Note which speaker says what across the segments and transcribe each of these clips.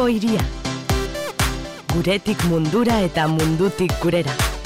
Speaker 1: Bilbo iria. Guretik mundura eta mundutik gurera.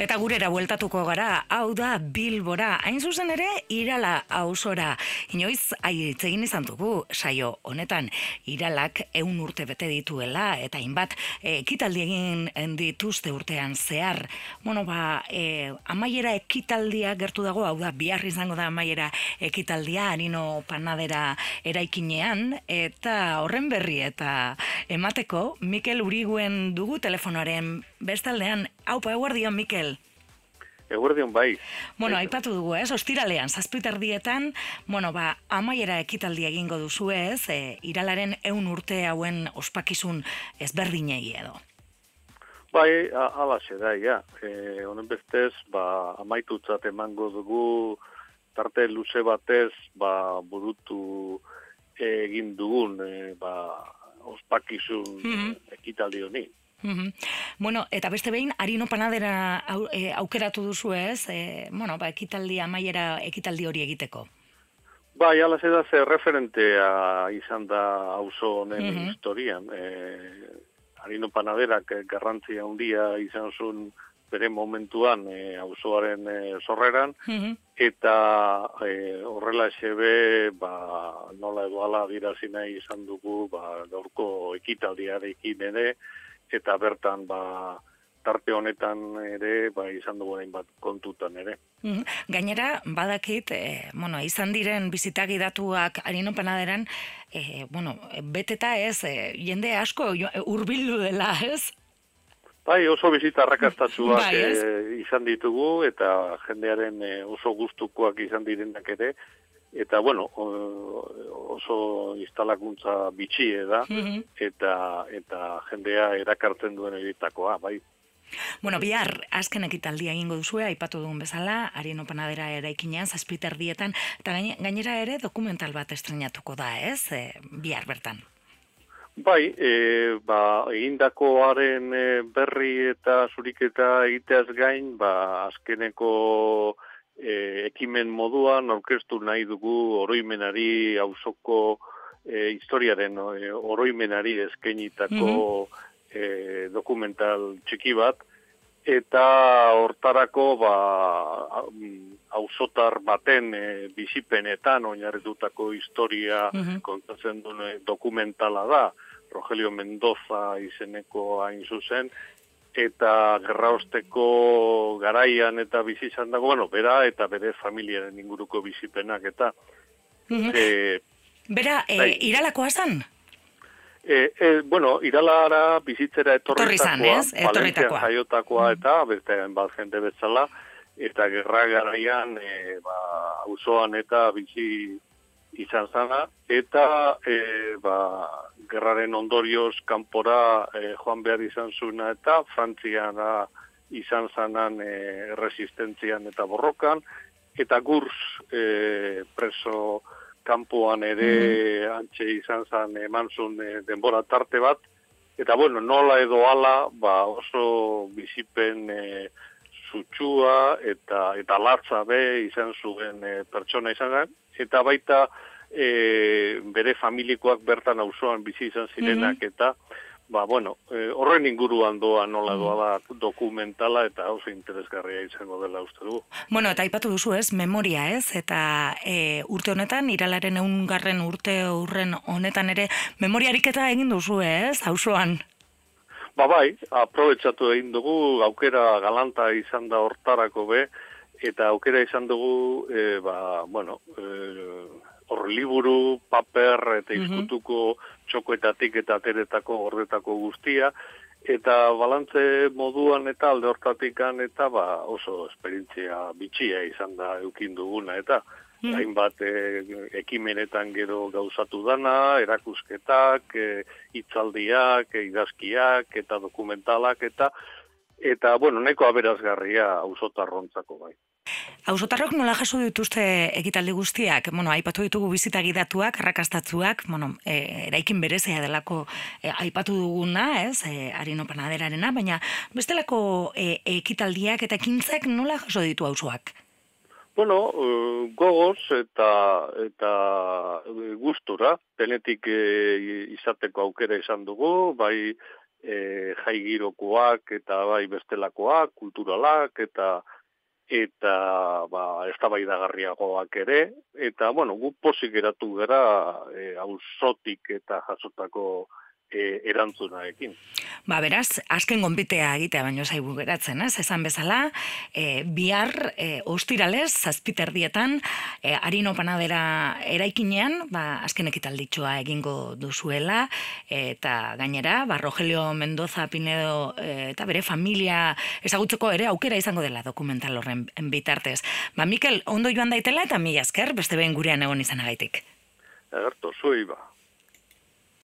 Speaker 2: Eta gurera bueltatuko gara, hau da Bilbora, hain zuzen ere Irala auzora. Inoiz egin izan dugu saio honetan Iralak ehun urte bete dituela eta hainbat ekitaldi egin dituzte urtean zehar. Bueno, ba, e, amaiera ekitaldia gertu dago, hau da bihar izango da amaiera ekitaldia Arino Panadera eraikinean eta horren berri eta emateko Mikel Uriguen dugu telefonoaren bestaldean. Haupa, eguardion, Mikel.
Speaker 3: Eguerdion bai.
Speaker 2: Bueno, aipatu dugu, ez? Ostiralean, zazpitardietan, bueno, ba, amaiera ekitaldi egingo duzu ez, e, iralaren eun urte hauen ospakizun ezberdinei edo.
Speaker 3: Bai, ala da, ja. E, honen bestez, ba, amaitutzat emango dugu, tarte luze batez, ba, burutu egin dugun, e, ba, ospakizun mm ekitaldi honi.
Speaker 2: Bueno, eta beste behin, harino panadera au, e, aukeratu duzu ez, e, bueno, ba, ekitaldi amaiera ekitaldi hori egiteko.
Speaker 3: Bai, ala zeda ze referentea izan da auzo honen historian. E, harino panaderak garrantzia handia izan zuen bere momentuan e, auzoaren e, sorreran, eta e, horrela esebe, ba, nola edo ala dirazina izan dugu, ba, gaurko ekitaldiarekin ere, eta bertan ba tarte honetan ere ba izan dugu bat kontutan ere.
Speaker 2: Mm Gainera badakit eh, bueno, izan diren bizitagi datuak Arino Panaderan eh, bueno, beteta ez eh, jende asko hurbildu dela, ez?
Speaker 3: Bai, oso bizita rakastatzuak bai, eh, izan ditugu eta jendearen oso gustukoak izan direnak ere eta bueno, oso instalakuntza bitxie da, mhm. eta, eta jendea erakartzen duen editakoa, bai.
Speaker 2: Bueno, bihar, azken ekitaldia egingo duzue, aipatu dugun bezala, harien opanadera eraikinean, zazpiter dietan, eta gainera ere dokumental bat estrenatuko da, ez? E, bihar bertan.
Speaker 3: Bai, e, ba, egindakoaren berri eta zuriketa egiteaz gain, ba, azkeneko e, ekimen moduan aurkeztu nahi dugu oroimenari auzoko e, historiaren e, oroimenari eskenitako mm dokumental txiki bat. Eta hortarako ba auzotar baten e, bizipenetan oinarritutako historia mm kontatzen duen dokumentala da. Rogelio Mendoza izeneko hain zuzen eta gerraosteko garaian eta bizi izan dago, bueno, bera eta bere familiaren inguruko bizipenak eta...
Speaker 2: Mm bera, e, bai. iralakoa zan?
Speaker 3: E, e, bueno, iralara bizitzera etorritakoa,
Speaker 2: Valentzian
Speaker 3: jaiotakoa mm. eta beste bat jende bezala, eta gerra garaian e, ba, auzoan eta bizi izan zana, eta e, ba, gerraren ondorioz kanpora e, joan behar izan zuna eta Frantziana izan zanan e, resistentzian eta borrokan, eta gurs e, preso kanpoan ere mm. antxe izan zan eman zuen e, denbora tarte bat, eta bueno, nola edo ala, ba oso bizipen e, zutxua eta, eta latza be izan zuen e, pertsona izan zan, eta baita e, bere familikoak bertan auzoan bizi izan zirenak mm eta ba bueno, e, horren inguruan doa nola doa da dokumentala eta oso interesgarria izango dela uste du.
Speaker 2: Bueno, eta aipatu duzu ez, memoria ez, eta e, urte honetan, iralaren eungarren urte urren honetan ere, memoriarik eta egin duzu ez, auzoan?
Speaker 3: Ba bai, aprobetsatu egin dugu, aukera galanta izan da hortarako be, eta aukera izan dugu, e, ba, bueno, e, hor liburu, paper eta mhm. izkutuko txokoetatik eta ateretako gordetako guztia, eta balantze moduan eta alde hortatikan eta ba, oso esperientzia bitxia izan da eukin duguna, eta mm. hainbat e, ekimenetan gero gauzatu dana, erakusketak, e, itzaldiak, e, idazkiak eta dokumentalak, eta eta bueno, neko aberazgarria ausotarrontzako bai.
Speaker 2: Ausotarrok nola jaso dituzte ekitaldi guztiak? Bueno, aipatu ditugu bizitagi datuak, arrakastatzuak, bueno, e, eraikin berezea delako e, aipatu duguna, ez, e, harino panaderarena, baina bestelako e, ekitaldiak eta ekintzak nola jaso ditu auzoak?
Speaker 3: Bueno, uh, gogoz eta eta gustura, denetik e, izateko aukera izan dugu, bai e, jaigirokoak eta bai bestelakoak, kulturalak eta eta ba, eztabaidagarriagoak ere, eta, bueno, gu pozik geratu gara e, ausotik eta jasotako e, erantzunaekin.
Speaker 2: Ba, beraz, azken gonbitea egitea baino zaigu geratzen, ez? Esan bezala, e, bihar e, ostiralez, zazpiterdietan, e, harino panadera eraikinean, ba, azken ekitalditxoa egingo duzuela, eta gainera, ba, Rogelio Mendoza Pinedo e, eta bere familia ezagutzeko ere aukera izango dela dokumental horren bitartez. Ba, Mikel, ondo joan daitela eta mila esker, beste behin gurean egon izanagaitik.
Speaker 3: Egerto, zui ba.